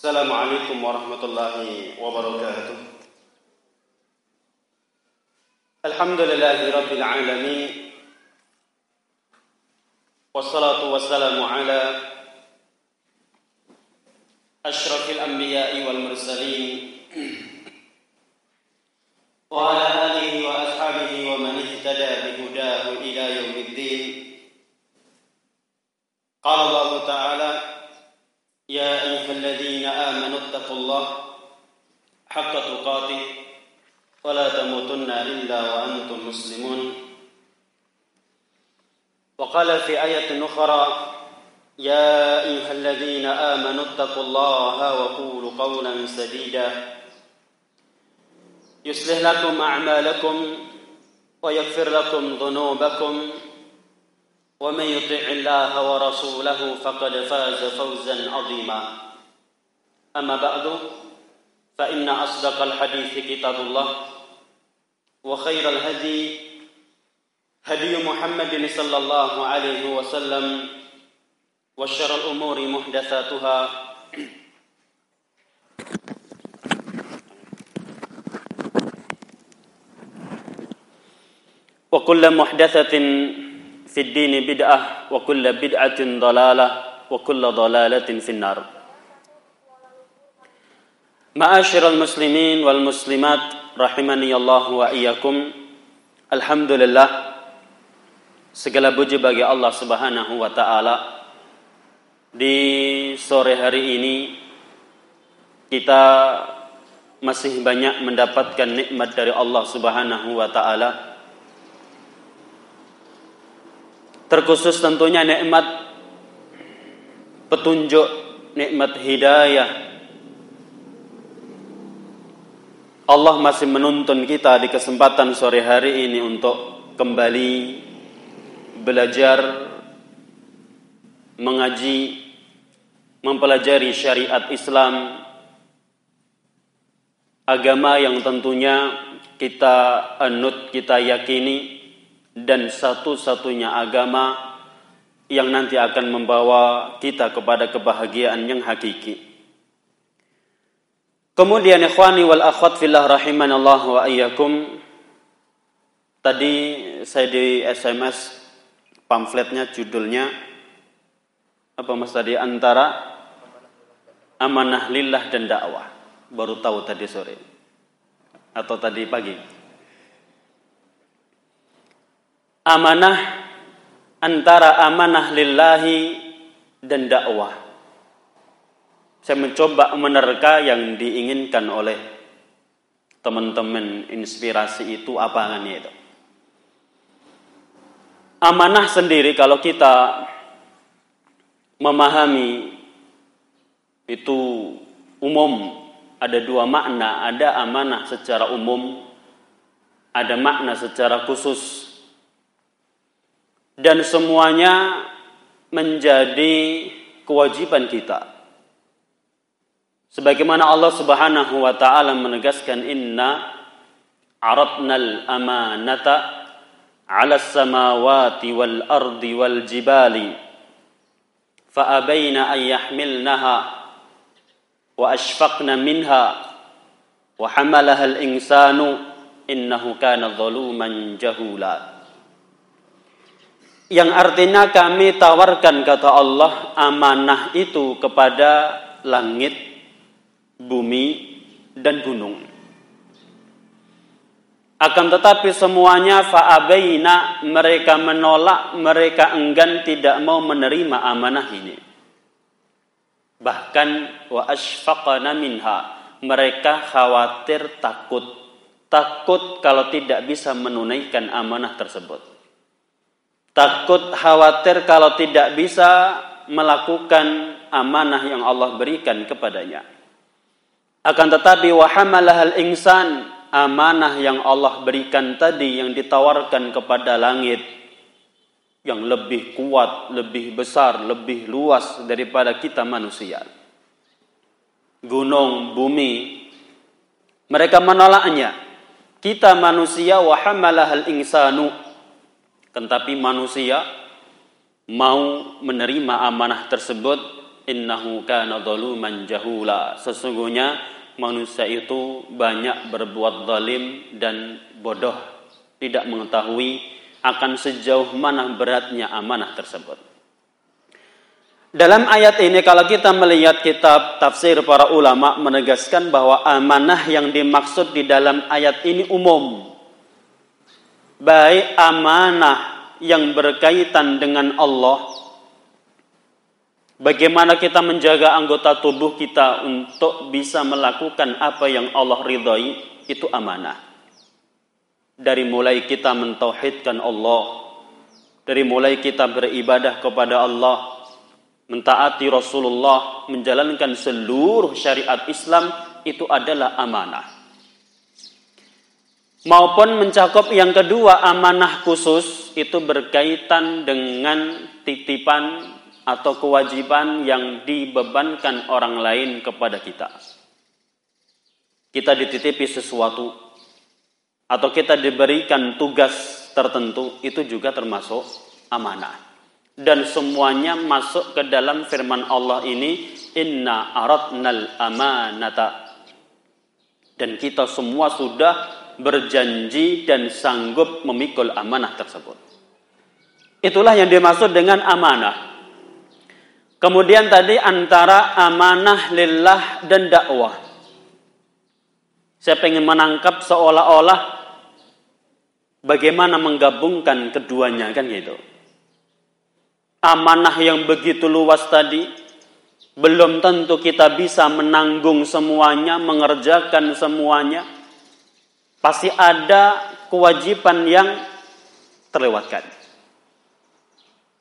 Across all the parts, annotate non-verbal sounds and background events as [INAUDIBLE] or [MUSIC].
السلام عليكم ورحمة الله وبركاته. الحمد لله رب العالمين والصلاة والسلام على أشرف الأنبياء والمرسلين وعلى آله وأصحابه ومن اهتدى بهداه إلى يوم الدين. قال الله تعالى يا أيها الذين آمنوا اتقوا الله حق تقاته ولا تموتن إلا وأنتم مسلمون. وقال في آية أخرى يا أيها الذين آمنوا اتقوا الله وقولوا قولا سديدا. يصلح لكم أعمالكم ويغفر لكم ذنوبكم. ومن يطع الله ورسوله فقد فاز فوزا عظيما. أما بعد فإن أصدق الحديث كتاب الله وخير الهدي هدي محمد صلى الله عليه وسلم وشر الأمور محدثاتها. وكل محدثة في الدين بدعة وكل بدعة ضلالة وكل ضلالة في النار معاشر المسلمين والمسلمات رحمني الله وإياكم الحمد لله Segala puji bagi Allah Subhanahu wa taala. Di sore hari ini kita masih banyak mendapatkan nikmat dari Allah Subhanahu wa taala. Terkhusus tentunya nikmat petunjuk, nikmat hidayah. Allah masih menuntun kita di kesempatan sore hari ini untuk kembali belajar mengaji mempelajari syariat Islam agama yang tentunya kita anut kita yakini dan satu-satunya agama yang nanti akan membawa kita kepada kebahagiaan yang hakiki. Kemudian ikhwani wal akhwat fillah rahimanallah wa iyyakum Tadi saya di SMS pamfletnya judulnya apa mas tadi antara amanah lillah dan dakwah baru tahu tadi sore atau tadi pagi amanah antara amanah lillahi dan dakwah. Saya mencoba menerka yang diinginkan oleh teman-teman inspirasi itu apa kan itu? Amanah sendiri kalau kita memahami itu umum ada dua makna. Ada amanah secara umum ada makna secara khusus dan semuanya menjadi kewajiban kita. Sebagaimana Allah Subhanahu wa taala menegaskan inna aradnal amanata 'ala samawati wal ardi wal jibali fa abaina an yahmilnaha wa ashfaqna minha wa hamalaha al insanu innahu kana zaluman jahula yang artinya kami tawarkan kata Allah amanah itu kepada langit, bumi, dan gunung. Akan tetapi semuanya fa'abaina mereka menolak, mereka enggan tidak mau menerima amanah ini. Bahkan wa asfaqana minha mereka khawatir takut takut kalau tidak bisa menunaikan amanah tersebut. Takut khawatir kalau tidak bisa melakukan amanah yang Allah berikan kepadanya. Akan tetapi wa hamalahal insan amanah yang Allah berikan tadi yang ditawarkan kepada langit yang lebih kuat, lebih besar, lebih luas daripada kita manusia. Gunung, bumi, mereka menolaknya. Kita manusia wahamalahal insanu. Tetapi manusia mau menerima amanah tersebut innahu kana zaluman jahula. Sesungguhnya manusia itu banyak berbuat zalim dan bodoh, tidak mengetahui akan sejauh mana beratnya amanah tersebut. Dalam ayat ini kalau kita melihat kitab tafsir para ulama menegaskan bahwa amanah yang dimaksud di dalam ayat ini umum. Baik amanah yang berkaitan dengan Allah. Bagaimana kita menjaga anggota tubuh kita untuk bisa melakukan apa yang Allah ridhai itu amanah. Dari mulai kita mentauhidkan Allah, dari mulai kita beribadah kepada Allah, mentaati Rasulullah, menjalankan seluruh syariat Islam itu adalah amanah. Maupun mencakup yang kedua amanah khusus itu berkaitan dengan titipan atau kewajiban yang dibebankan orang lain kepada kita. Kita dititipi sesuatu atau kita diberikan tugas tertentu itu juga termasuk amanah dan semuanya masuk ke dalam firman Allah ini inna aradnal amanata dan kita semua sudah berjanji dan sanggup memikul amanah tersebut. Itulah yang dimaksud dengan amanah. Kemudian tadi antara amanah lillah dan dakwah. Saya ingin menangkap seolah-olah bagaimana menggabungkan keduanya kan gitu. Amanah yang begitu luas tadi belum tentu kita bisa menanggung semuanya, mengerjakan semuanya. Pasti ada kewajiban yang terlewatkan.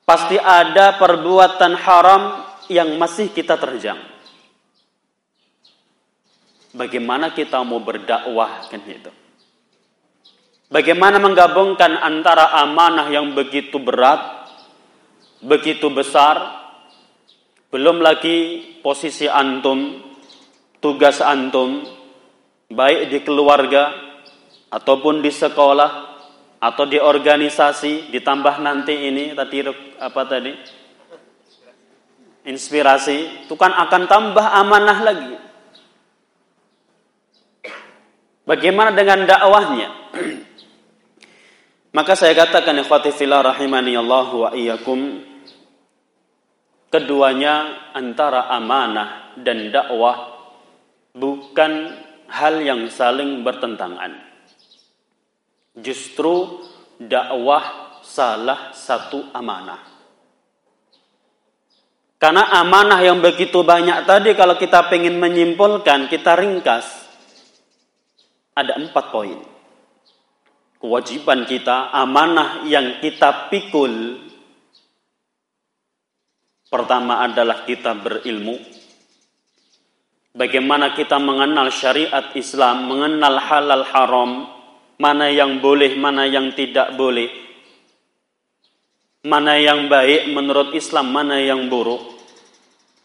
Pasti ada perbuatan haram yang masih kita terjang. Bagaimana kita mau berdakwah kan itu? Bagaimana menggabungkan antara amanah yang begitu berat begitu besar belum lagi posisi antum tugas antum baik di keluarga ataupun di sekolah atau di organisasi ditambah nanti ini tadi apa tadi? Inspirasi itu kan akan tambah amanah lagi. Bagaimana dengan dakwahnya? [CLEARS THROAT] Maka saya katakan ikhwati fillah rahimani Allah wa iyyakum keduanya antara amanah dan dakwah bukan hal yang saling bertentangan. Justru dakwah salah satu amanah. Karena amanah yang begitu banyak tadi kalau kita ingin menyimpulkan, kita ringkas. Ada empat poin. Kewajiban kita, amanah yang kita pikul Pertama adalah kita berilmu. Bagaimana kita mengenal syariat Islam, mengenal halal haram, mana yang boleh, mana yang tidak boleh. Mana yang baik menurut Islam, mana yang buruk.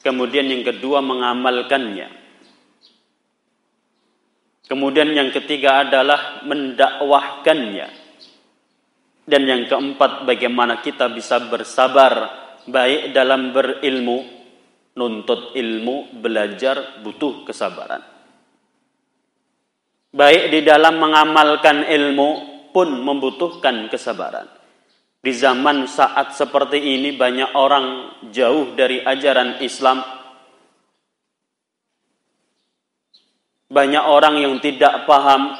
Kemudian yang kedua mengamalkannya. Kemudian yang ketiga adalah mendakwahkannya. Dan yang keempat bagaimana kita bisa bersabar baik dalam berilmu, nuntut ilmu, belajar butuh kesabaran. Baik di dalam mengamalkan ilmu pun membutuhkan kesabaran. Di zaman saat seperti ini banyak orang jauh dari ajaran Islam. Banyak orang yang tidak paham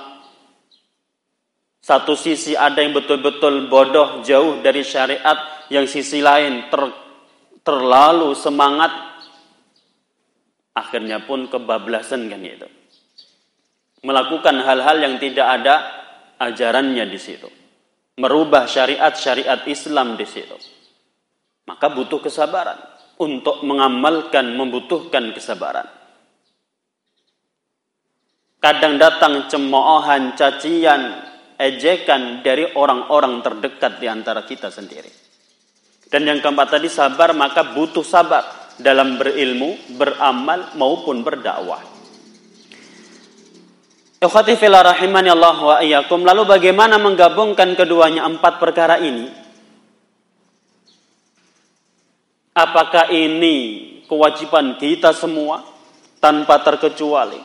satu sisi ada yang betul-betul bodoh jauh dari syariat yang sisi lain ter, terlalu semangat akhirnya pun kebablasan kan itu melakukan hal-hal yang tidak ada ajarannya di situ. Merubah syariat-syariat Islam di situ. Maka butuh kesabaran untuk mengamalkan membutuhkan kesabaran. Kadang datang cemoohan cacian ejekan dari orang-orang terdekat di antara kita sendiri. Dan yang keempat tadi sabar maka butuh sabar dalam berilmu, beramal maupun berdakwah. Ikhwati rahimani Allah wa iyyakum. Lalu bagaimana menggabungkan keduanya empat perkara ini? Apakah ini kewajiban kita semua tanpa terkecuali.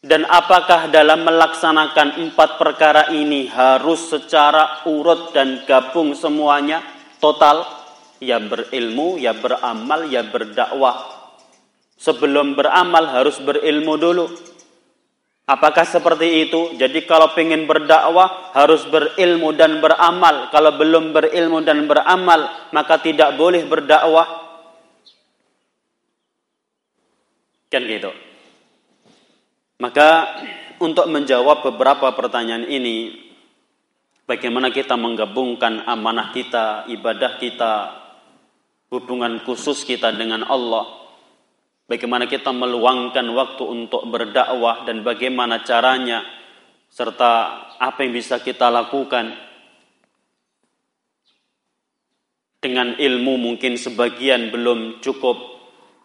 Dan apakah dalam melaksanakan empat perkara ini harus secara urut dan gabung semuanya total? Ya berilmu, ya beramal, ya berdakwah. Sebelum beramal harus berilmu dulu. Apakah seperti itu? Jadi kalau ingin berdakwah harus berilmu dan beramal. Kalau belum berilmu dan beramal maka tidak boleh berdakwah. Kan gitu. Maka untuk menjawab beberapa pertanyaan ini, bagaimana kita menggabungkan amanah kita, ibadah kita, hubungan khusus kita dengan Allah, bagaimana kita meluangkan waktu untuk berdakwah dan bagaimana caranya, serta apa yang bisa kita lakukan dengan ilmu mungkin sebagian belum cukup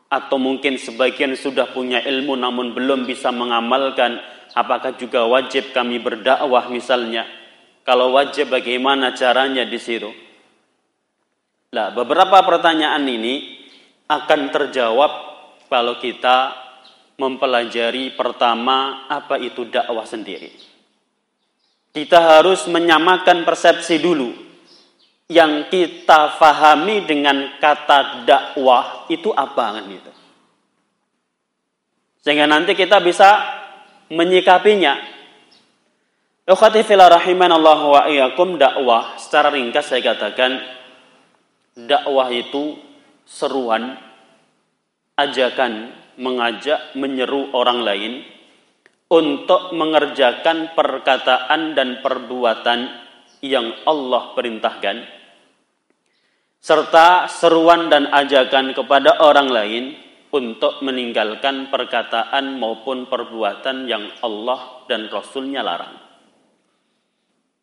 atau mungkin sebagian sudah punya ilmu namun belum bisa mengamalkan apakah juga wajib kami berdakwah misalnya? Kalau wajib bagaimana caranya di situ? Nah, beberapa pertanyaan ini akan terjawab kalau kita mempelajari pertama apa itu dakwah sendiri. Kita harus menyamakan persepsi dulu. Yang kita fahami dengan kata dakwah itu apa kan itu. Sehingga nanti kita bisa menyikapinya. Ukhati fila rahimanallahu wa dakwah secara ringkas saya katakan dakwah itu seruan, ajakan, mengajak, menyeru orang lain untuk mengerjakan perkataan dan perbuatan yang Allah perintahkan serta seruan dan ajakan kepada orang lain untuk meninggalkan perkataan maupun perbuatan yang Allah dan Rasulnya larang.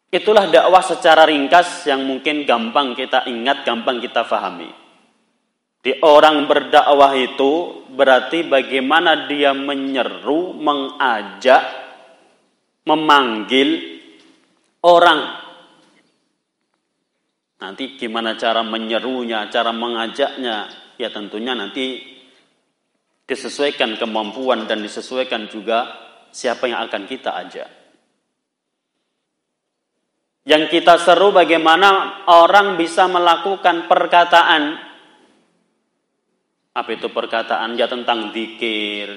Itulah dakwah secara ringkas yang mungkin gampang kita ingat, gampang kita fahami. Di orang berdakwah itu berarti bagaimana dia menyeru, mengajak, memanggil orang. Nanti gimana cara menyerunya, cara mengajaknya, ya tentunya nanti disesuaikan kemampuan dan disesuaikan juga siapa yang akan kita ajak. Yang kita seru bagaimana orang bisa melakukan perkataan. Apa itu perkataan? Ya tentang dikir.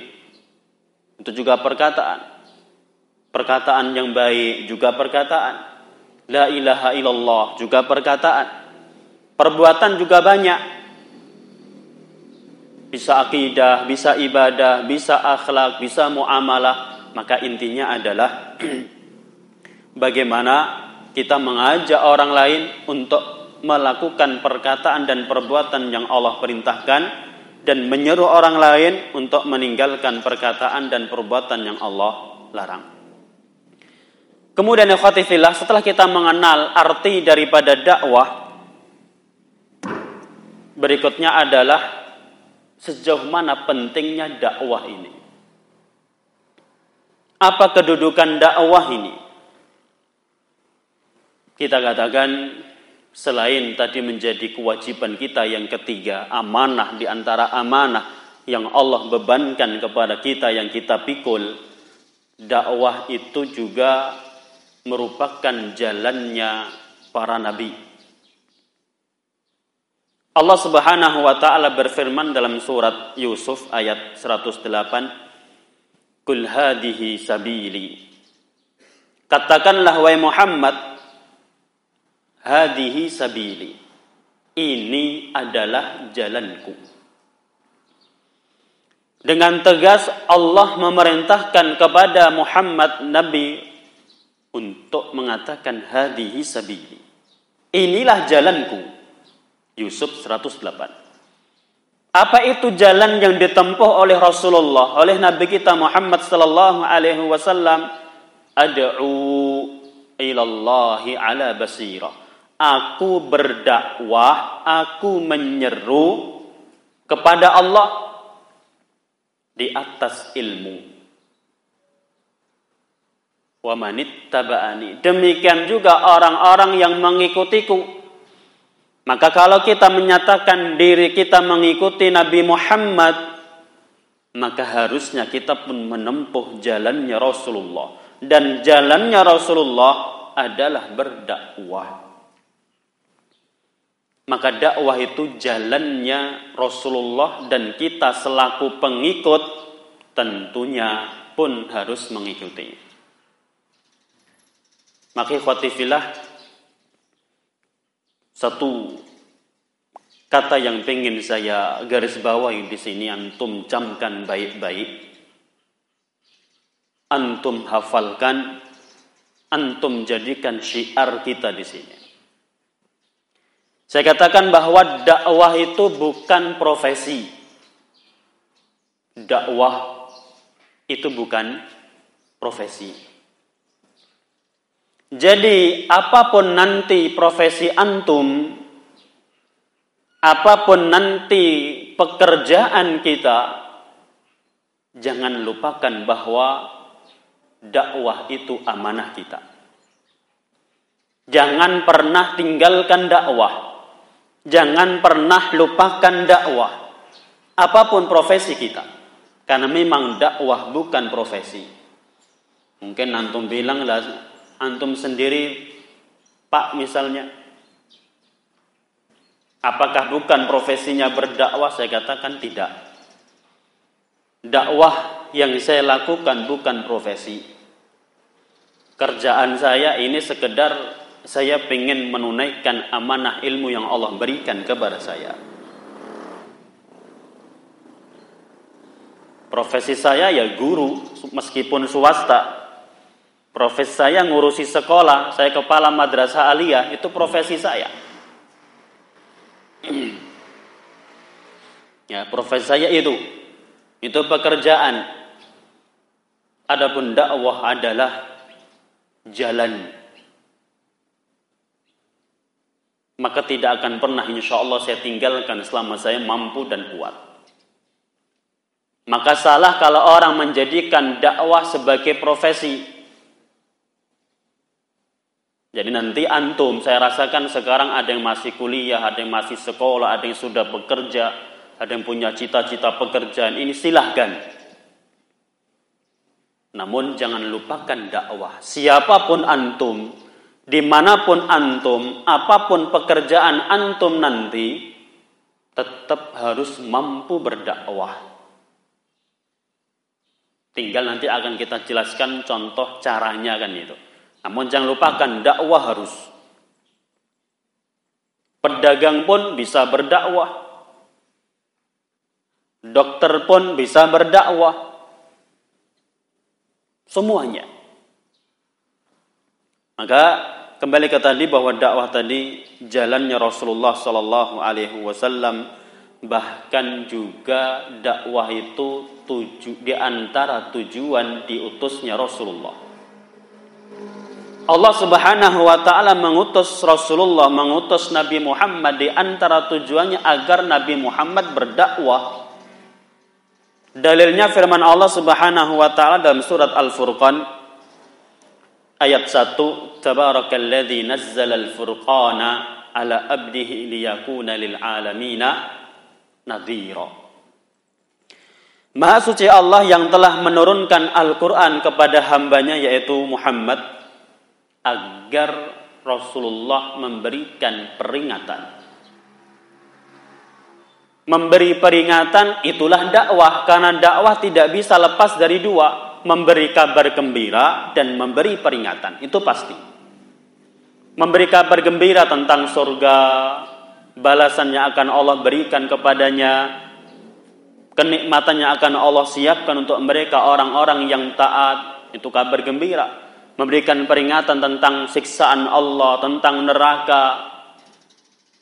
Itu juga perkataan. Perkataan yang baik juga perkataan. La ilaha illallah juga perkataan. Perbuatan juga banyak. Bisa akidah, bisa ibadah, bisa akhlak, bisa muamalah. Maka intinya adalah [CLEARS THROAT] bagaimana kita mengajak orang lain untuk melakukan perkataan dan perbuatan yang Allah perintahkan dan menyeru orang lain untuk meninggalkan perkataan dan perbuatan yang Allah larang. Kemudian ikhwatifillah setelah kita mengenal arti daripada dakwah berikutnya adalah sejauh mana pentingnya dakwah ini. Apa kedudukan dakwah ini? kita katakan selain tadi menjadi kewajiban kita yang ketiga, amanah di antara amanah yang Allah bebankan kepada kita yang kita pikul, dakwah itu juga merupakan jalannya para nabi. Allah Subhanahu wa taala berfirman dalam surat Yusuf ayat 108, "Kul hadhihi sabili." Katakanlah wahai Muhammad, Hadihi sabili. Ini adalah jalanku. Dengan tegas Allah memerintahkan kepada Muhammad Nabi untuk mengatakan hadihi sabili. Inilah jalanku. Yusuf 108. Apa itu jalan yang ditempuh oleh Rasulullah, oleh Nabi kita Muhammad sallallahu alaihi wasallam? Ad'u ilallahi ala basirah aku berdakwah, aku menyeru kepada Allah di atas ilmu. Wa manittaba'ani. Demikian juga orang-orang yang mengikutiku. Maka kalau kita menyatakan diri kita mengikuti Nabi Muhammad, maka harusnya kita pun menempuh jalannya Rasulullah. Dan jalannya Rasulullah adalah berdakwah. Maka dakwah itu jalannya Rasulullah dan kita selaku pengikut tentunya pun harus mengikuti. Maka khotifillah satu kata yang pengen saya garis bawahi di sini antum camkan baik-baik. Antum hafalkan, antum jadikan syiar kita di sini. Saya katakan bahwa dakwah itu bukan profesi. Dakwah itu bukan profesi. Jadi apa pun nanti profesi antum, apa pun nanti pekerjaan kita, jangan lupakan bahwa dakwah itu amanah kita. Jangan pernah tinggalkan dakwah. Jangan pernah lupakan dakwah. Apa pun profesi kita. Karena memang dakwah bukan profesi. Mungkin antum bilang lah antum sendiri Pak misalnya apakah bukan profesinya berdakwah saya katakan tidak dakwah yang saya lakukan bukan profesi kerjaan saya ini sekedar saya ingin menunaikan amanah ilmu yang Allah berikan kepada saya profesi saya ya guru meskipun swasta Profesi saya ngurusi sekolah, saya kepala madrasah aliyah, itu profesi saya. [CLEARS THROAT] ya, profesi saya itu. Itu pekerjaan. Adapun dakwah adalah jalan. Maka tidak akan pernah insya Allah saya tinggalkan selama saya mampu dan kuat. Maka salah kalau orang menjadikan dakwah sebagai profesi. Jadi nanti antum, saya rasakan sekarang ada yang masih kuliah, ada yang masih sekolah, ada yang sudah bekerja, ada yang punya cita-cita pekerjaan. Ini silahkan. Namun jangan lupakan dakwah. Siapa pun antum, di mana pun antum, apa pun pekerjaan antum nanti, tetap harus mampu berdakwah. Tinggal nanti akan kita jelaskan contoh caranya kan itu. Namun jangan lupakan dakwah harus. Pedagang pun bisa berdakwah. Dokter pun bisa berdakwah. Semuanya. Maka kembali ke tadi bahwa dakwah tadi jalannya Rasulullah Sallallahu Alaihi Wasallam bahkan juga dakwah itu tuju, di antara tujuan diutusnya Rasulullah. Allah Subhanahu wa taala mengutus Rasulullah, mengutus Nabi Muhammad di antara tujuannya agar Nabi Muhammad berdakwah. Dalilnya firman Allah Subhanahu wa taala dalam surat Al-Furqan ayat 1, Tabarakalladzi nazzala al-furqana ala abdihi liyakuna lil alamina nadhira. Maha suci Allah yang telah menurunkan Al-Quran kepada hambanya yaitu Muhammad agar Rasulullah memberikan peringatan. Memberi peringatan itulah dakwah karena dakwah tidak bisa lepas dari dua, memberi kabar gembira dan memberi peringatan. Itu pasti. Memberi kabar gembira tentang surga, balasannya akan Allah berikan kepadanya, kenikmatannya akan Allah siapkan untuk mereka orang-orang yang taat, itu kabar gembira memberikan peringatan tentang siksaan Allah, tentang neraka.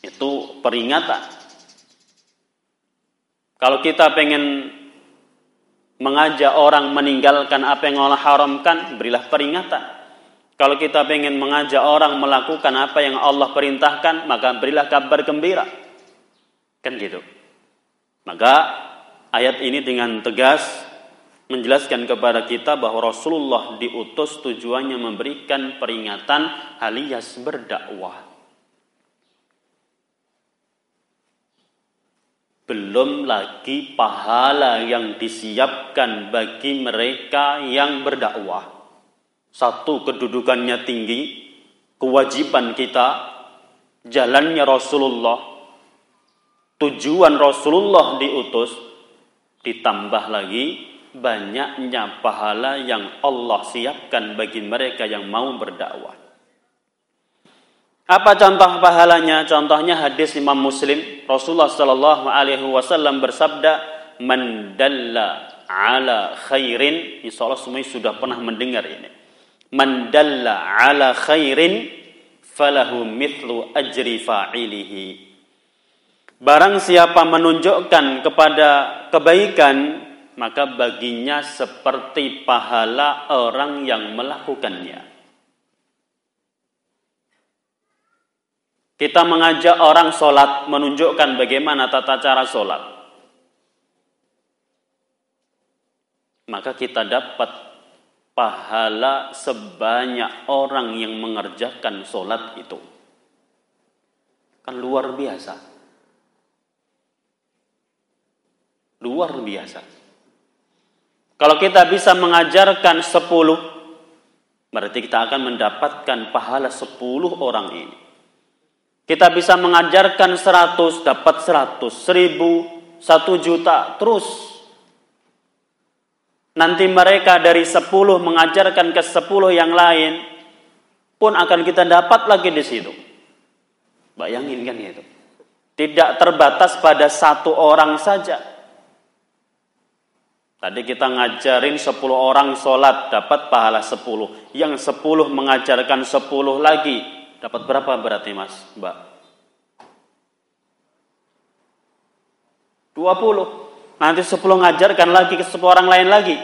Itu peringatan. Kalau kita pengen mengajak orang meninggalkan apa yang Allah haramkan, berilah peringatan. Kalau kita pengen mengajak orang melakukan apa yang Allah perintahkan, maka berilah kabar gembira. Kan gitu. Maka ayat ini dengan tegas menjelaskan kepada kita bahwa Rasulullah diutus tujuannya memberikan peringatan alias berdakwah. Belum lagi pahala yang disiapkan bagi mereka yang berdakwah. Satu, kedudukannya tinggi, kewajiban kita, jalannya Rasulullah, tujuan Rasulullah diutus, ditambah lagi banyaknya pahala yang Allah siapkan bagi mereka yang mau berdakwah. Apa contoh pahalanya? Contohnya hadis Imam Muslim, Rasulullah Shallallahu alaihi wasallam bersabda, "Man dalla ala khairin." Insyaallah semuanya sudah pernah mendengar ini. "Man dalla ala khairin falahu mithlu ajri fa'ilihi." Barang siapa menunjukkan kepada kebaikan, maka baginya seperti pahala orang yang melakukannya. Kita mengajak orang sholat menunjukkan bagaimana tata cara sholat. Maka kita dapat pahala sebanyak orang yang mengerjakan sholat itu. Kan luar biasa. Luar biasa. Kalau kita bisa mengajarkan sepuluh, berarti kita akan mendapatkan pahala sepuluh orang ini. Kita bisa mengajarkan seratus, dapat seratus, seribu, satu juta, terus. Nanti mereka dari sepuluh mengajarkan ke sepuluh yang lain, pun akan kita dapat lagi di situ. Bayangin kan itu. Tidak terbatas pada satu orang saja. Tadi kita ngajarin sepuluh orang sholat dapat pahala sepuluh. Yang sepuluh mengajarkan sepuluh lagi Dapat berapa berarti mas, mbak? 20. Nanti 10 ngajarkan lagi ke 10 orang lain lagi.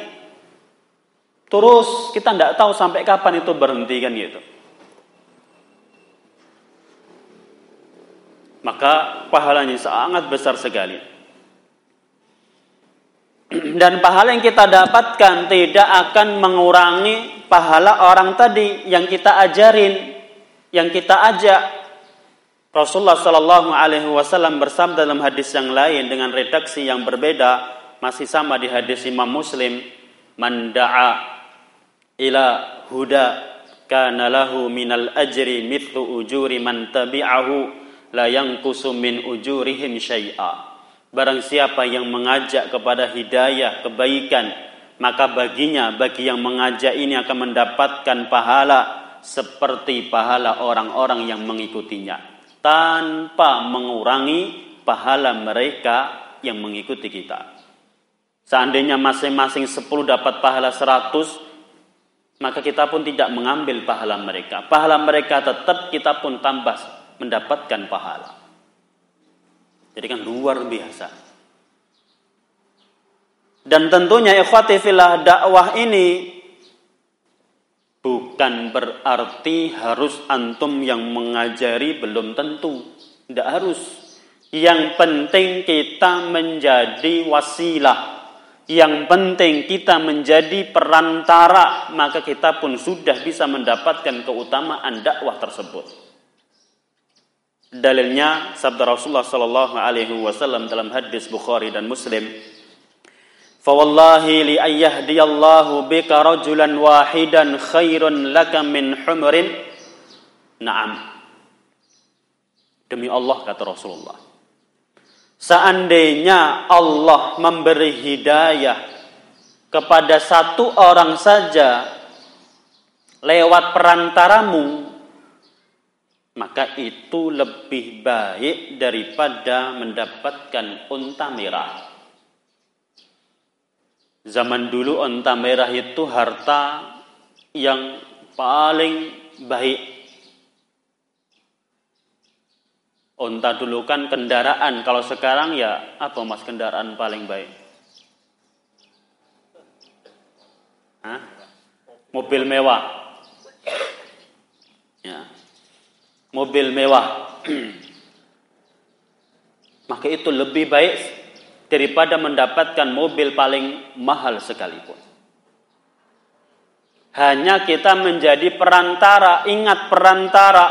Terus kita tidak tahu sampai kapan itu berhenti kan gitu. Maka pahalanya sangat besar sekali. [CLEARS THROAT] Dan pahala yang kita dapatkan tidak akan mengurangi pahala orang tadi yang kita ajarin yang kita ajak. Rasulullah Shallallahu Alaihi Wasallam bersabda dalam hadis yang lain dengan redaksi yang berbeda masih sama di hadis Imam Muslim manda'a ila huda kana lahu minal ajri mithlu ujuri man tabi'ahu la yanqusu min ujurihim syai'a. Barang siapa yang mengajak kepada hidayah kebaikan maka baginya bagi yang mengajak ini akan mendapatkan pahala seperti pahala orang-orang yang mengikutinya tanpa mengurangi pahala mereka yang mengikuti kita. Seandainya masing-masing 10 dapat pahala 100, maka kita pun tidak mengambil pahala mereka. Pahala mereka tetap kita pun tambah mendapatkan pahala. Jadi kan luar biasa. Dan tentunya ikhwati filah dakwah ini Bukan berarti harus antum yang mengajari belum tentu. Tidak harus. Yang penting kita menjadi wasilah. Yang penting kita menjadi perantara. Maka kita pun sudah bisa mendapatkan keutamaan dakwah tersebut. Dalilnya sabda Rasulullah Sallallahu Alaihi Wasallam dalam hadis Bukhari dan Muslim فوالله لأن يهدي الله بك رجلا واحدا خير لك من حمر نعم Demi Allah kata Rasulullah. Seandainya Allah memberi hidayah kepada satu orang saja lewat perantaramu, maka itu lebih baik daripada mendapatkan unta merah. Zaman dulu onta merah itu harta yang paling baik. Onta dulu kan kendaraan, kalau sekarang ya apa mas kendaraan paling baik? Hah? Mobil mewah. Ya. Mobil mewah. [CLEARS THROAT] Maka itu lebih baik daripada mendapatkan mobil paling mahal sekalipun. Hanya kita menjadi perantara, ingat perantara.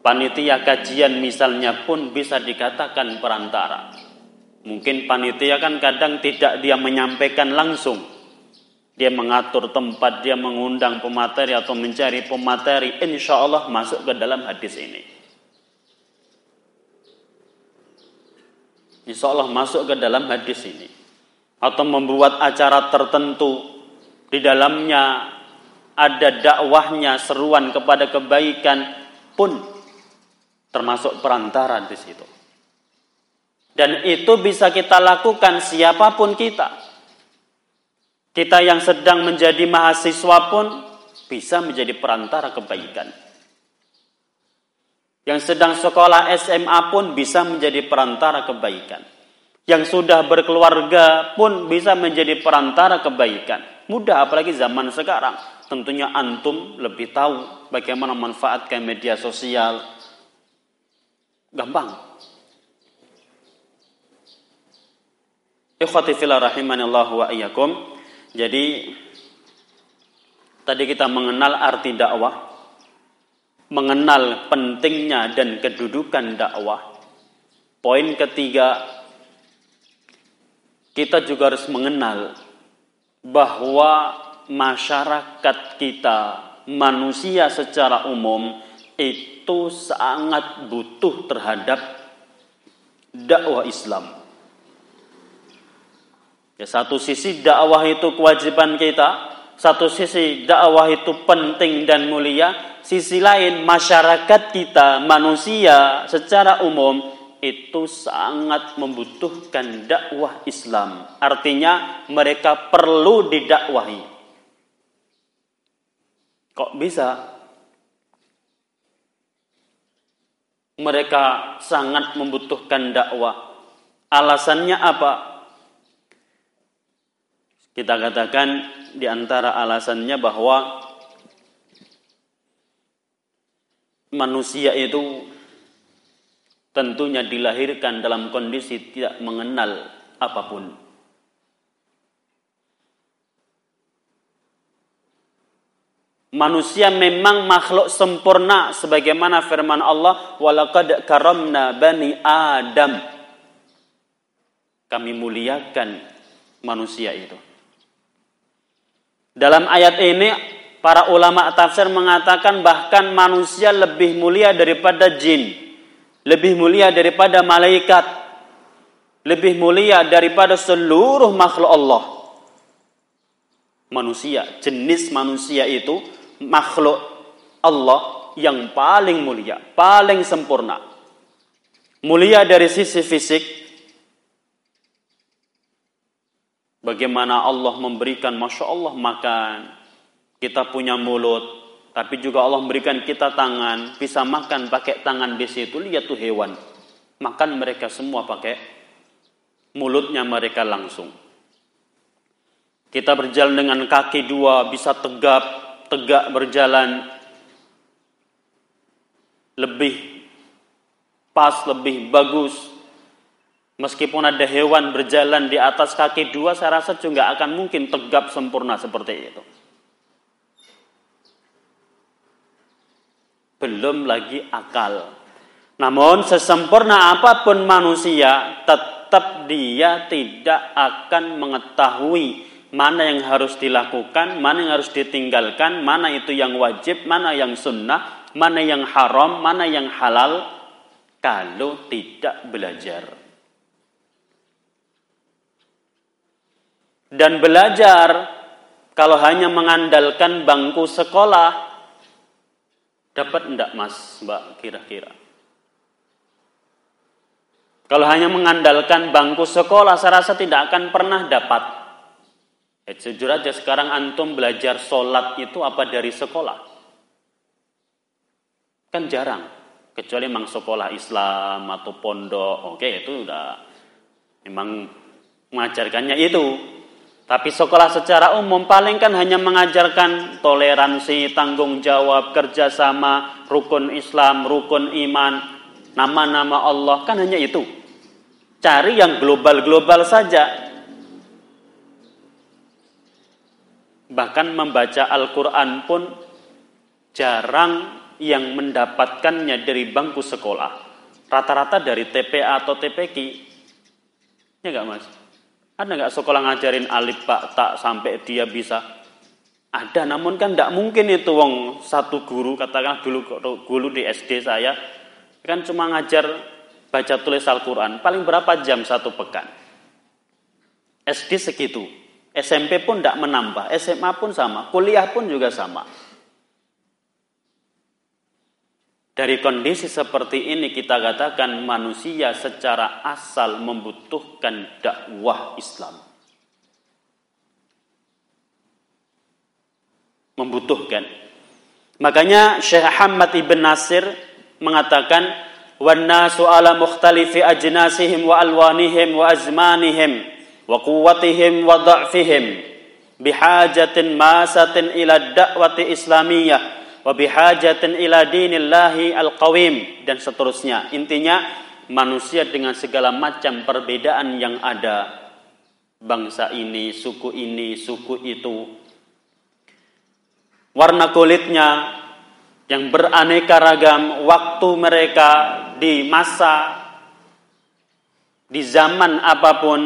Panitia kajian misalnya pun bisa dikatakan perantara. Mungkin panitia kan kadang tidak dia menyampaikan langsung. Dia mengatur tempat, dia mengundang pemateri atau mencari pemateri. Insya Allah masuk ke dalam hadis ini. Insya Allah masuk ke dalam hadis ini. Atau membuat acara tertentu. Di dalamnya ada dakwahnya, seruan kepada kebaikan pun termasuk perantara di situ. Dan itu bisa kita lakukan siapa pun kita. Kita yang sedang menjadi mahasiswa pun bisa menjadi perantara kebaikan. Yang sedang sekolah SMA pun bisa menjadi perantara kebaikan. Yang sudah berkeluarga pun bisa menjadi perantara kebaikan. Mudah apalagi zaman sekarang. Tentunya antum lebih tahu bagaimana manfaatkan media sosial, Gampang. Ikhwati wa. Jadi tadi kita mengenal arti dakwah, mengenal pentingnya dan kedudukan dakwah. Poin ketiga, kita juga harus mengenal bahwa masyarakat kita, manusia secara umum itu sangat butuh terhadap dakwah Islam. Ya, satu sisi dakwah itu kewajiban kita, satu sisi dakwah itu penting dan mulia, sisi lain masyarakat kita, manusia secara umum itu sangat membutuhkan dakwah Islam. Artinya mereka perlu didakwahi. Kok bisa? mereka sangat membutuhkan dakwah. Alasannya apa? Kita katakan di antara alasannya bahwa manusia itu tentunya dilahirkan dalam kondisi tidak mengenal apa pun. Manusia memang makhluk sempurna sebagaimana firman Allah walaqad karamna bani Adam. Kami muliakan manusia itu. Dalam ayat ini para ulama tafsir mengatakan bahkan manusia lebih mulia daripada jin, lebih mulia daripada malaikat, lebih mulia daripada seluruh makhluk Allah. Manusia, jenis manusia itu makhluk Allah yang paling mulia, paling sempurna. Mulia dari sisi fisik. Bagaimana Allah memberikan Masya Allah makan. Kita punya mulut. Tapi juga Allah memberikan kita tangan. Bisa makan pakai tangan di situ. Lihat tuh hewan. Makan mereka semua pakai mulutnya mereka langsung. Kita berjalan dengan kaki dua, bisa tegap, tegak berjalan lebih pas, lebih bagus. Meskipun ada hewan berjalan di atas kaki dua, saya rasa juga akan mungkin tegap sempurna seperti itu. Belum lagi akal. Namun sesempurna apa pun manusia, tetap dia tidak akan mengetahui mana yang harus dilakukan, mana yang harus ditinggalkan, mana itu yang wajib, mana yang sunnah, mana yang haram, mana yang halal, kalau tidak belajar. Dan belajar, kalau hanya mengandalkan bangku sekolah, dapat enggak mas, mbak, kira-kira? Kalau hanya mengandalkan bangku sekolah, saya rasa tidak akan pernah dapat. Ya, jujur aja sekarang antum belajar sholat itu apa dari sekolah? Kan jarang. Kecuali memang sekolah Islam atau pondok. Oke itu udah memang mengajarkannya itu. Tapi sekolah secara umum paling kan hanya mengajarkan toleransi, tanggung jawab, kerjasama, rukun Islam, rukun iman, nama-nama Allah. Kan hanya itu. Cari yang global-global saja. Bahkan membaca Al-Quran pun jarang yang mendapatkannya dari bangku sekolah rata-rata dari TPA atau TPQ ya enggak mas ada nggak sekolah ngajarin alif pak tak sampai dia bisa? Ada namun kan tidak mungkin itu. Wong satu guru katakan dulu guru di SD saya kan cuma ngajar baca tulis Al-Quran. Paling berapa jam satu pekan? SD segitu. SMP pun tidak menambah. SMA pun sama. Kuliah pun juga sama Dari kondisi seperti ini kita katakan manusia secara asal membutuhkan dakwah Islam. Membutuhkan. Makanya Syekh Ahmad Ibn Nasir mengatakan وَالنَّاسُ عَلَى مُخْتَلِفِ أَجْنَاسِهِمْ wa alwanihim wa azmanihim wa مَاسَةٍ wa الدَّعْوَةِ bihajatin masatin islamiyah bihajatin ila dinillahi alqawim dan seterusnya. Intinya manusia dengan segala macam perbedaan yang ada bangsa ini, suku ini, suku itu. Warna kulitnya yang beraneka ragam, waktu mereka di masa di zaman apa pun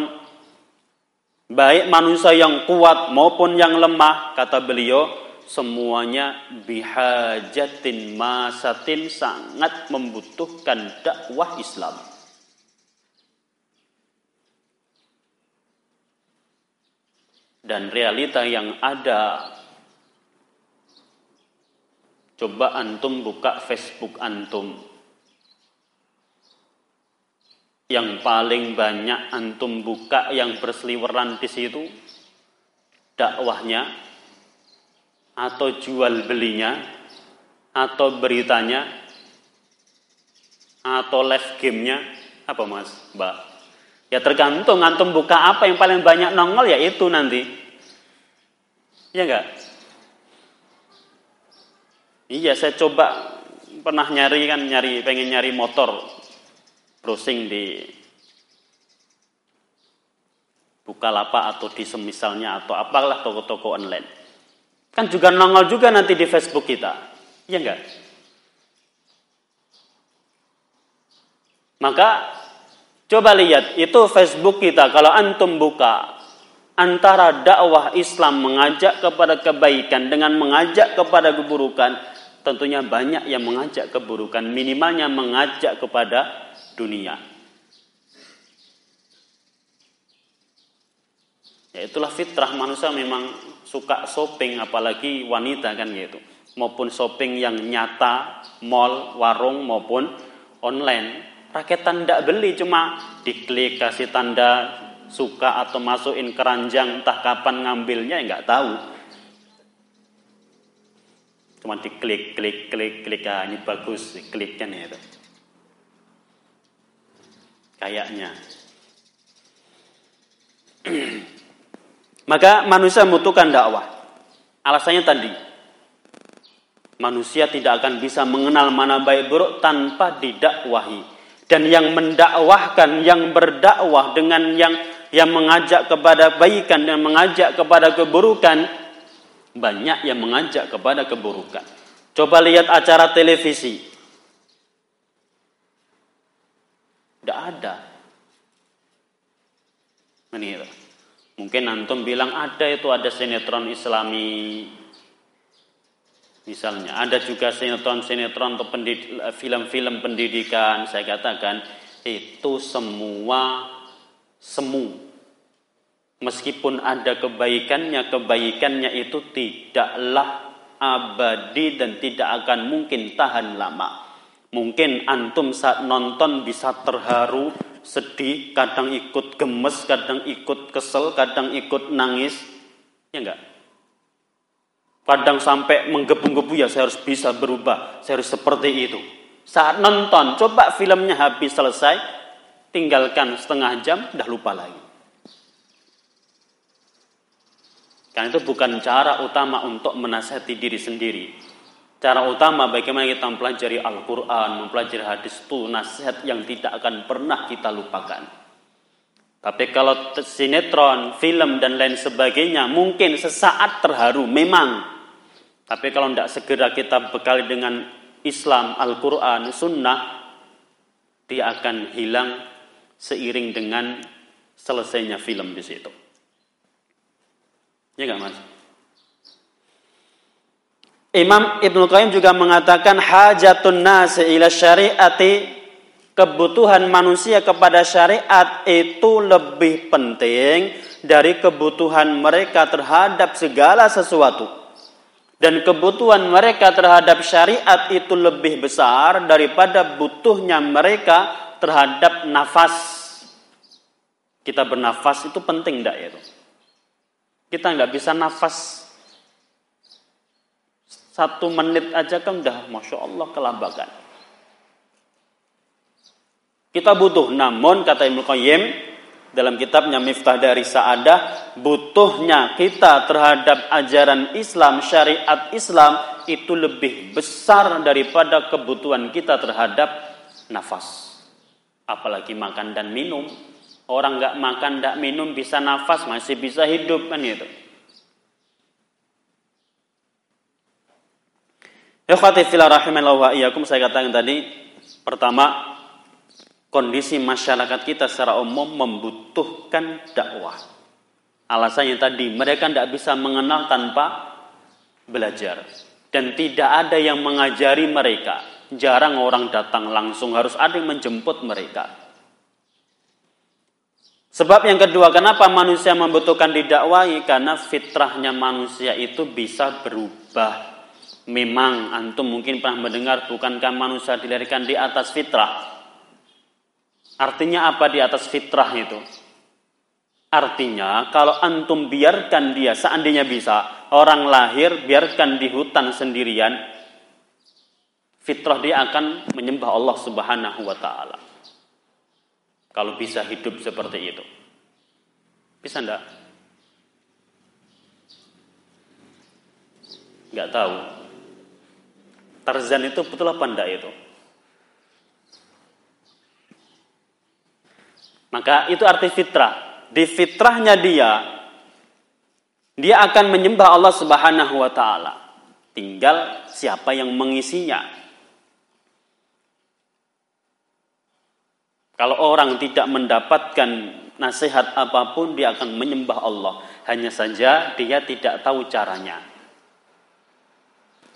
baik manusia yang kuat maupun yang lemah kata beliau semuanya bihajatin masatin sangat membutuhkan dakwah Islam. Dan realita yang ada Coba antum buka Facebook antum. Yang paling banyak antum buka yang berseliweran di situ dakwahnya atau jual belinya atau beritanya atau live gamenya apa mas? Mbak. Ya tergantung antum buka apa yang paling banyak nongol ya itu nanti. Ya enggak iya saya coba pernah nyari kan nyari pengen nyari motor browsing di Bukalapak atau di semisalnya atau apalah toko-toko online Kan juga nongol juga nanti di Facebook kita. Iya enggak? Maka coba lihat itu Facebook kita kalau antum buka antara dakwah Islam mengajak kepada kebaikan dengan mengajak kepada keburukan tentunya banyak yang mengajak keburukan minimalnya mengajak kepada dunia. Ya itulah fitrah manusia memang suka shopping apalagi wanita kan gitu. Maupun shopping yang nyata, mall, warung maupun online. Rakyat tidak beli cuma diklik kasih tanda suka atau masukin keranjang entah kapan ngambilnya ya nggak tahu. Cuma diklik, klik, klik, klik, ah, ini bagus, klik kan itu. Kayaknya. [CLEARS THROAT] Maka manusia membutuhkan dakwah. Alasannya tadi, manusia tidak akan bisa mengenal mana baik buruk tanpa didakwahi. Dan yang mendakwahkan, yang berdakwah dengan yang yang mengajak kepada baikan dan mengajak kepada keburukan, banyak yang mengajak kepada keburukan. Coba lihat acara televisi. Tidak ada. Ini Mungkin antum bilang ada itu ada sinetron islami misalnya. Ada juga sinetron-sinetron atau film-film pendidikan. Saya katakan itu semua semu. Meskipun ada kebaikannya, kebaikannya itu tidaklah abadi dan tidak akan mungkin tahan lama. Mungkin antum saat nonton bisa terharu, sedih, kadang ikut gemes, kadang ikut kesel, kadang ikut nangis. Ya enggak? Kadang sampai menggebu-gebu ya saya harus bisa berubah, saya harus seperti itu. Saat nonton, coba filmnya habis selesai, tinggalkan setengah jam, dah lupa lagi. Karena itu bukan cara utama untuk menasihati diri sendiri. Cara utama bagaimana kita mempelajari Al-Quran, mempelajari hadis itu nasihat yang tidak akan pernah kita lupakan. Tapi kalau sinetron, film dan lain sebagainya mungkin sesaat terharu memang. Tapi kalau tidak segera kita bekali dengan Islam, Al-Quran, Sunnah, dia akan hilang seiring dengan selesainya film di situ. Ya nggak mas? Imam Ibnu Qayyim juga mengatakan hajatun nas ila syariati kebutuhan manusia kepada syariat itu lebih penting dari kebutuhan mereka terhadap segala sesuatu. Dan kebutuhan mereka terhadap syariat itu lebih besar daripada butuhnya mereka terhadap nafas. Kita bernafas itu penting tidak ya? Kita nggak bisa nafas satu menit aja kan udah Masya Allah kelambakan. Kita butuh, namun kata Ibnu Qayyim dalam kitabnya Miftah dari Sa'adah, butuhnya kita terhadap ajaran Islam, syariat Islam itu lebih besar daripada kebutuhan kita terhadap nafas. Apalagi makan dan minum. Orang nggak makan, nggak minum bisa nafas, masih bisa hidup kan itu. Ikhwati wa iyyakum saya katakan tadi pertama kondisi masyarakat kita secara umum membutuhkan dakwah. Alasannya tadi mereka tidak bisa mengenal tanpa belajar dan tidak ada yang mengajari mereka. Jarang orang datang langsung harus ada yang menjemput mereka. Sebab yang kedua, kenapa manusia membutuhkan didakwahi? Karena fitrahnya manusia itu bisa berubah Memang antum mungkin pernah mendengar bukankah manusia dilahirkan di atas fitrah? Artinya apa di atas fitrah itu? Artinya kalau antum biarkan dia seandainya bisa orang lahir biarkan di hutan sendirian fitrah dia akan menyembah Allah Subhanahu wa taala. Kalau bisa hidup seperti itu. Bisa enggak? Enggak tahu. Tarzan itu betul apa enggak itu? Maka itu arti fitrah. Di fitrahnya dia, dia akan menyembah Allah Subhanahu wa taala. Tinggal siapa yang mengisinya. Kalau orang tidak mendapatkan nasihat apa pun, dia akan menyembah Allah. Hanya saja dia tidak tahu caranya.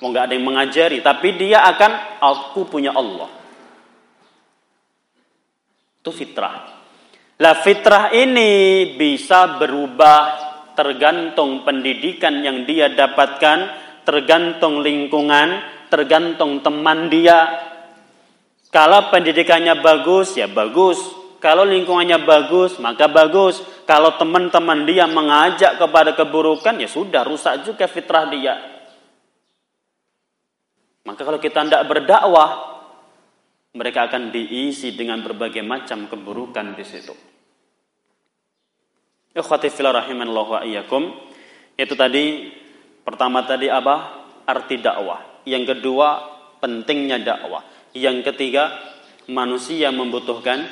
Mau nggak ada yang mengajari, tapi dia akan aku punya Allah. Itu fitrah. Lah fitrah ini bisa berubah tergantung pendidikan yang dia dapatkan, tergantung lingkungan, tergantung teman dia. Kalau pendidikannya bagus, ya bagus. Kalau lingkungannya bagus, maka bagus. Kalau teman-teman dia mengajak kepada keburukan, ya sudah rusak juga fitrah dia. Maka kalau kita tidak berdakwah, mereka akan diisi dengan berbagai macam keburukan di situ. Iyyakum. Itu tadi pertama tadi apa? Arti dakwah. Yang kedua, pentingnya dakwah. Yang ketiga, manusia membutuhkan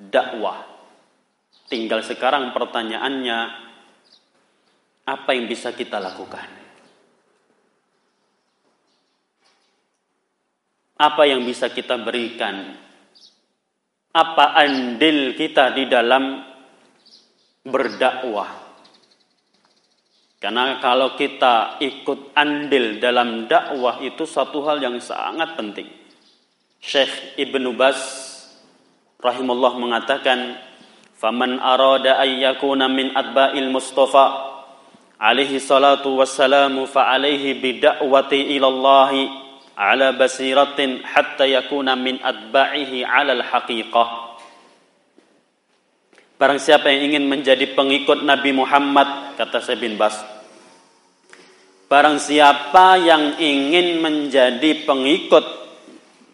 dakwah. Tinggal sekarang pertanyaannya apa yang bisa kita lakukan? Apa yang bisa kita berikan? Apa andil kita di dalam berdakwah? Karena kalau kita ikut andil dalam dakwah itu satu hal yang sangat penting. Syekh Ibnu Bas rahimullah mengatakan, "Faman arada ay yakuna min atba'il Mustafa alaihi salatu wassalamu fa alaihi bid'awati ila Allah ala basiratin hatta yakuna min atba'ihi ala al-haqiqah. Barang siapa yang ingin menjadi pengikut Nabi Muhammad, kata saya bin Bas. Barang siapa yang ingin menjadi pengikut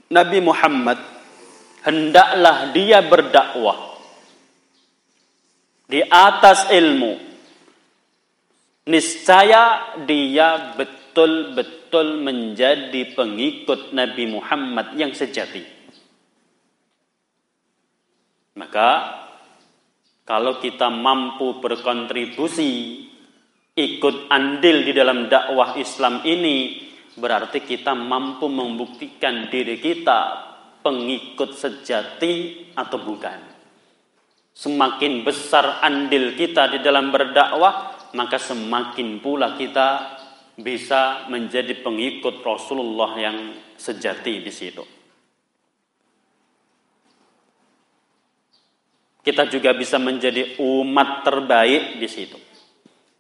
Nabi Muhammad, hendaklah dia berdakwah di atas ilmu. Niscaya dia betul-betul betul menjadi pengikut Nabi Muhammad yang sejati. Maka kalau kita mampu berkontribusi ikut andil di dalam dakwah Islam ini berarti kita mampu membuktikan diri kita pengikut sejati atau bukan. Semakin besar andil kita di dalam berdakwah, maka semakin pula kita bisa menjadi pengikut Rasulullah yang sejati di situ. Kita juga bisa menjadi umat terbaik di situ.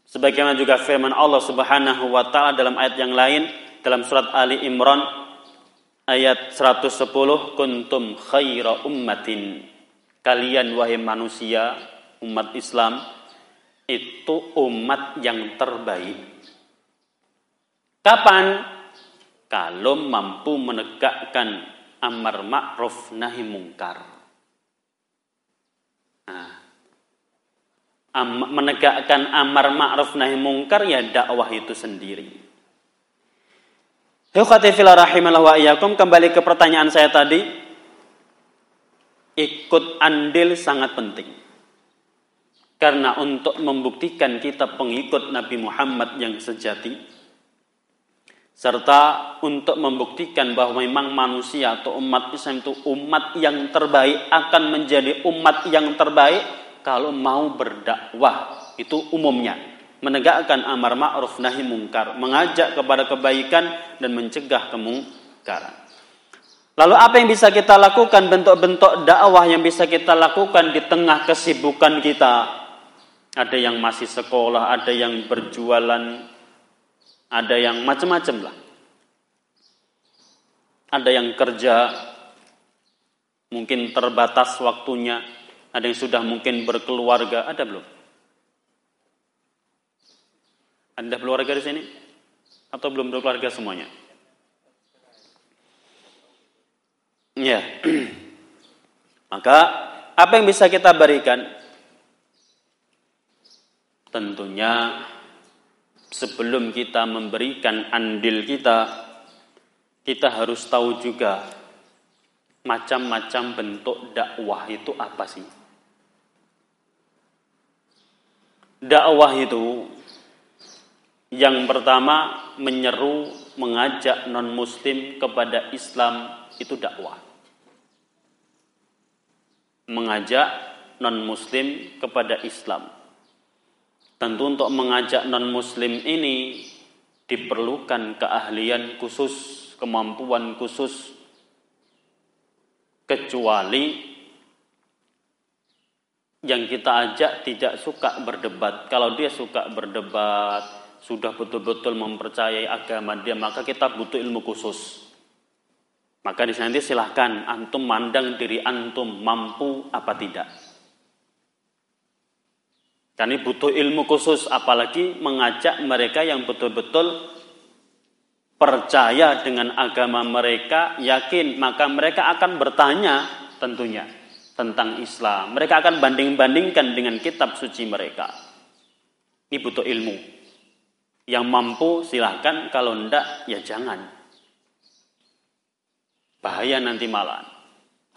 Sebagaimana juga firman Allah Subhanahu wa taala dalam ayat yang lain dalam surat Ali Imran ayat 110 kuntum khaira ummatin kalian wahai manusia umat Islam itu umat yang terbaik kapan kalau mampu menegakkan amar ma'ruf nahi mungkar nah, menegakkan amar ma'ruf nahi mungkar ya dakwah itu sendiri kembali ke pertanyaan saya tadi. Ikut andil sangat penting. Karena untuk membuktikan kita pengikut Nabi Muhammad yang sejati serta untuk membuktikan bahwa memang manusia atau umat Islam itu umat yang terbaik akan menjadi umat yang terbaik kalau mau berdakwah itu umumnya menegakkan amar ma'ruf nahi mungkar, mengajak kepada kebaikan dan mencegah kemungkaran. Lalu apa yang bisa kita lakukan bentuk-bentuk dakwah yang bisa kita lakukan di tengah kesibukan kita? Ada yang masih sekolah, ada yang berjualan, ada yang macam-macam lah. Ada yang kerja, mungkin terbatas waktunya, ada yang sudah mungkin berkeluarga, ada belum? Anda keluarga di sini? Atau belum berkeluarga semuanya? Ya. [CLEARS THROAT] Maka apa yang bisa kita berikan? Tentunya sebelum kita memberikan andil kita, kita harus tahu juga macam-macam bentuk dakwah itu apa sih? Dakwah itu yang pertama menyeru, mengajak non-muslim kepada Islam itu dakwah. Mengajak non-muslim kepada Islam. Tentu untuk mengajak non-muslim ini diperlukan keahlian khusus, kemampuan khusus. Kecuali yang kita ajak tidak suka berdebat. Kalau dia suka berdebat, sudah betul-betul mempercayai agama dia, maka kita butuh ilmu khusus. Maka di nanti silahkan antum mandang diri antum mampu apa tidak. Karena butuh ilmu khusus, apalagi mengajak mereka yang betul-betul percaya dengan agama mereka, yakin, maka mereka akan bertanya tentunya tentang Islam. Mereka akan banding-bandingkan dengan kitab suci mereka. Ini butuh ilmu. Yang mampu silahkan, kalau ndak ya jangan. Bahaya nanti malah.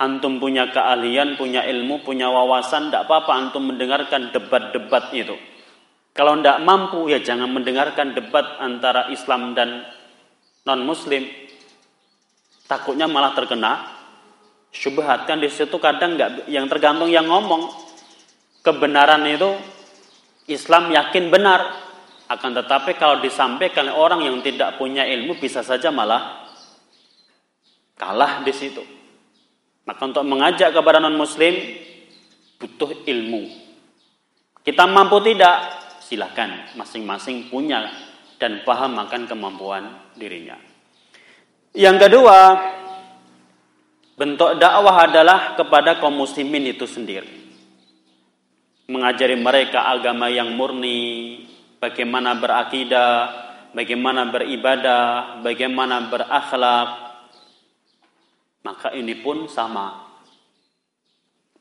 Antum punya keahlian, punya ilmu, punya wawasan, ndak apa-apa antum mendengarkan debat-debat itu. Kalau ndak mampu ya jangan mendengarkan debat antara Islam dan non-muslim. Takutnya malah terkena syubhat kan di situ kadang nggak yang tergantung yang ngomong kebenaran itu Islam yakin benar akan tetapi kalau disampaikan orang yang tidak punya ilmu bisa saja malah kalah di situ. Maka untuk mengajak kepada non muslim butuh ilmu. Kita mampu tidak? Silahkan masing-masing punya dan paham akan kemampuan dirinya. Yang kedua, bentuk dakwah adalah kepada kaum muslimin itu sendiri. Mengajari mereka agama yang murni, bagaimana berakidah, bagaimana beribadah, bagaimana berakhlak, maka ini pun sama.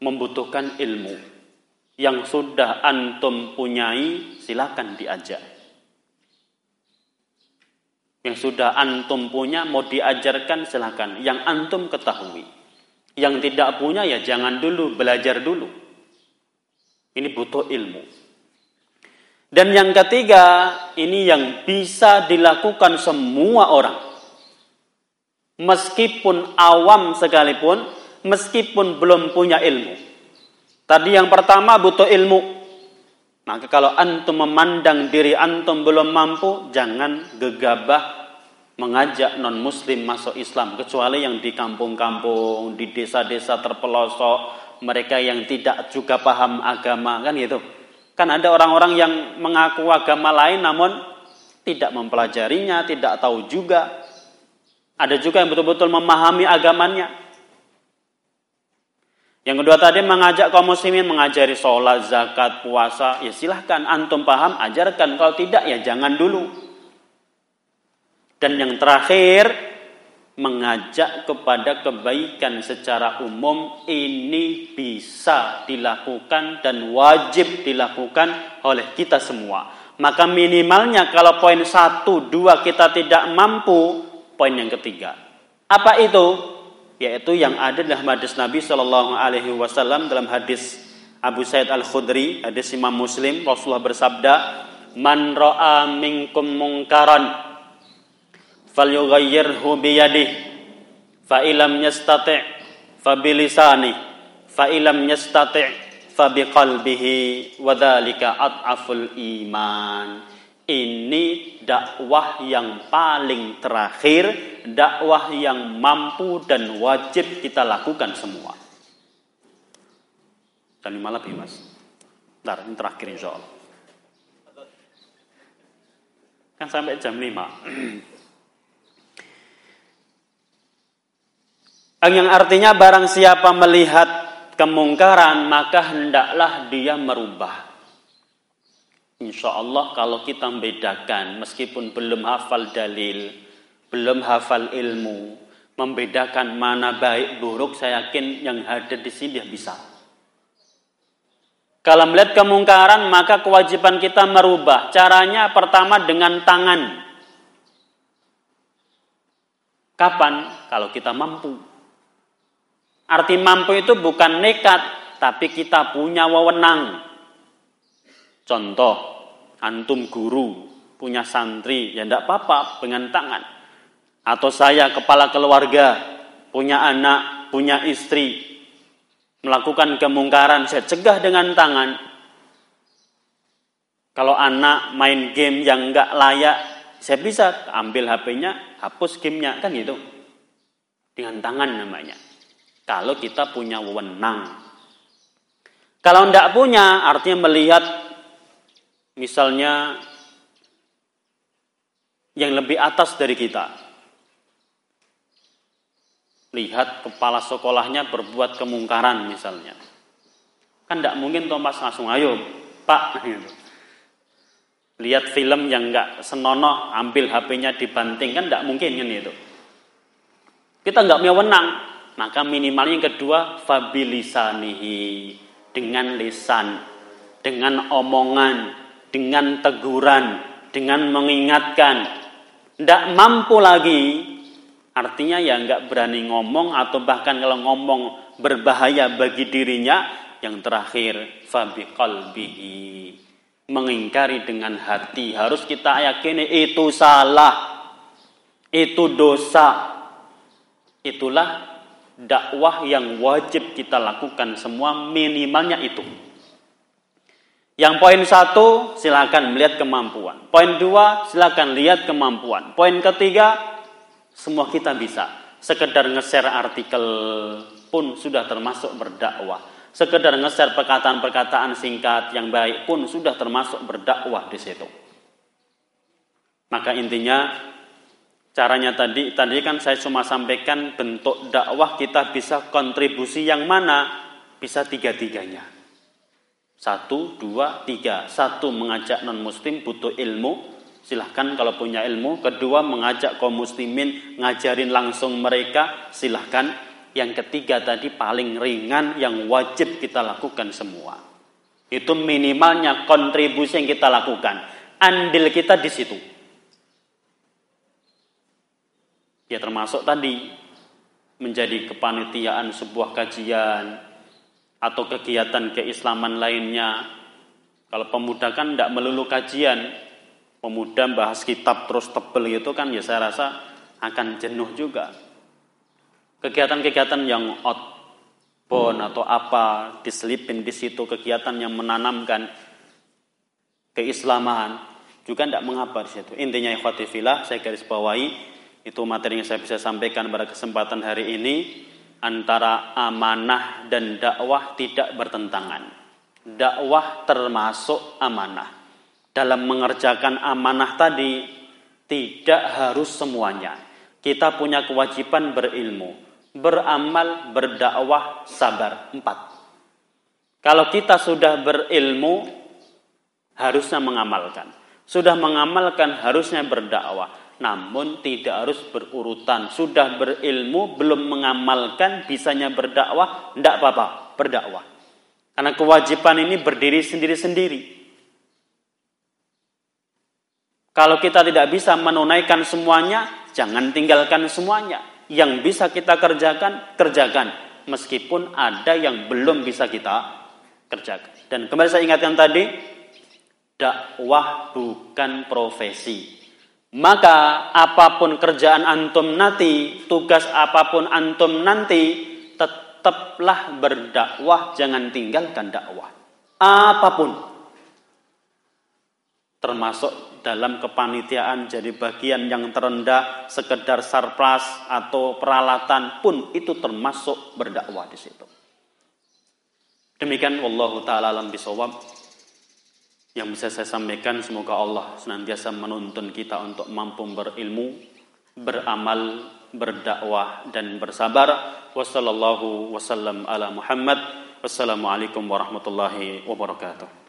Membutuhkan ilmu. Yang sudah antum punyai, silakan diajak. Yang sudah antum punya, mau diajarkan silakan. Yang antum ketahui. Yang tidak punya ya jangan dulu, belajar dulu. Ini butuh ilmu. Dan yang ketiga, ini yang bisa dilakukan semua orang. Meskipun awam sekalipun, meskipun belum punya ilmu. Tadi yang pertama butuh ilmu. Maka kalau antum memandang diri antum belum mampu, jangan gegabah mengajak non muslim masuk Islam kecuali yang di kampung-kampung, di desa-desa terpelosok, mereka yang tidak juga paham agama kan gitu. Kan ada orang-orang yang mengaku agama lain namun tidak mempelajarinya, tidak tahu juga. Ada juga yang betul-betul memahami agamanya. Yang kedua tadi mengajak kaum muslimin mengajari sholat, zakat, puasa. Ya silahkan antum paham, ajarkan. Kalau tidak ya jangan dulu. Dan yang terakhir, mengajak kepada kebaikan secara umum ini bisa dilakukan dan wajib dilakukan oleh kita semua. Maka minimalnya kalau poin satu, dua kita tidak mampu, poin yang ketiga. Apa itu? Yaitu yang ada dalam hadis Nabi Shallallahu Alaihi Wasallam dalam hadis Abu Said Al Khudri, hadis Imam Muslim, Rasulullah bersabda, "Man ro'a minkum mungkaran falyughayyirhu biyadih fa ilam yastati' fa bilisani fa ilam yastati' fa biqalbihi dzalika at'aful iman ini dakwah yang paling terakhir dakwah yang mampu dan wajib kita lakukan semua. Dan lima lebih mas. Ntar, ini terakhir insya Allah. Kan sampai jam 5 [CLEARS THROAT] Yang artinya barang siapa melihat kemungkaran maka hendaklah dia merubah. Insya Allah kalau kita membedakan meskipun belum hafal dalil, belum hafal ilmu, membedakan mana baik buruk saya yakin yang ada di sini dia bisa. Kalau melihat kemungkaran maka kewajiban kita merubah. Caranya pertama dengan tangan. Kapan? Kalau kita mampu. Arti mampu itu bukan nekat, tapi kita punya wewenang. Contoh, antum guru, punya santri, ya tidak apa-apa dengan tangan. Atau saya kepala keluarga, punya anak, punya istri, melakukan kemungkaran, saya cegah dengan tangan. Kalau anak main game yang enggak layak, saya bisa ambil HP-nya, hapus gamenya, kan gitu. Dengan tangan namanya. Kalau kita punya wewenang. Kalau tidak punya, artinya melihat misalnya yang lebih atas dari kita. Lihat kepala sekolahnya berbuat kemungkaran misalnya. Kan tidak mungkin Thomas langsung, ayo Pak. [LAUGHS] Gitu. Lihat film yang nggak senonoh, ambil HP-nya dibanting, kan tidak mungkin kan itu. Kita nggak punya wenang, maka minimalnya yang kedua fabilisanihi dengan lisan, dengan omongan, dengan teguran, dengan mengingatkan. Tidak mampu lagi, artinya ya nggak berani ngomong atau bahkan kalau ngomong berbahaya bagi dirinya. Yang terakhir fabi qalbihi mengingkari dengan hati harus kita yakini itu salah itu dosa itulah dakwah yang wajib kita lakukan semua minimalnya itu. Yang poin satu silakan melihat kemampuan. Poin dua silakan lihat kemampuan. Poin ketiga semua kita bisa. Sekedar nge-share artikel pun sudah termasuk berdakwah. Sekedar nge-share perkataan-perkataan singkat yang baik pun sudah termasuk berdakwah di situ. Maka intinya Caranya tadi, tadi kan saya cuma sampaikan bentuk dakwah kita bisa kontribusi yang mana? Bisa tiga-tiganya. Satu, dua, tiga. Satu, mengajak non-muslim butuh ilmu. Silahkan kalau punya ilmu. Kedua, mengajak kaum muslimin, ngajarin langsung mereka. Silahkan. Yang ketiga tadi paling ringan yang wajib kita lakukan semua. Itu minimalnya kontribusi yang kita lakukan. Andil kita di situ. Ya termasuk tadi menjadi kepanitiaan sebuah kajian atau kegiatan keislaman lainnya. Kalau pemuda kan tidak melulu kajian, pemuda bahas kitab terus tebel itu kan ya saya rasa akan jenuh juga. kegiatan-kegiatan yang outbound atau apa diselipin di situ kegiatan yang menanamkan keislaman juga tidak mengapa di situ. Intinya ikhwati filah saya garis bawahi itu materi yang saya bisa sampaikan pada kesempatan hari ini antara amanah dan dakwah tidak bertentangan. Dakwah termasuk amanah. Dalam mengerjakan amanah tadi tidak harus semuanya. Kita punya kewajiban berilmu, beramal, berdakwah, sabar. Empat. Kalau kita sudah berilmu, harusnya mengamalkan. Sudah mengamalkan, harusnya berdakwah. Namun tidak harus berurutan. Sudah berilmu, belum mengamalkan, bisanya berdakwah, tidak apa-apa, berdakwah. Karena kewajiban ini berdiri sendiri-sendiri. Kalau kita tidak bisa menunaikan semuanya, jangan tinggalkan semuanya. Yang bisa kita kerjakan, kerjakan. Meskipun ada yang belum bisa kita kerjakan. Dan kembali saya ingatkan tadi, dakwah bukan profesi. Maka apa pun kerjaan antum nanti, tugas apa pun antum nanti, tetaplah berdakwah, jangan tinggalkan dakwah. Apa pun. Termasuk dalam kepanitiaan jadi bagian yang terendah, sekedar sarpras atau peralatan pun itu termasuk berdakwah di situ. Demikian wallahu taala alam bisawab yang bisa saya sampaikan semoga Allah senantiasa menuntun kita untuk mampu berilmu, beramal, berdakwah dan bersabar. Wassallallahu wasallam ala Muhammad. Wassalamualaikum warahmatullahi wabarakatuh.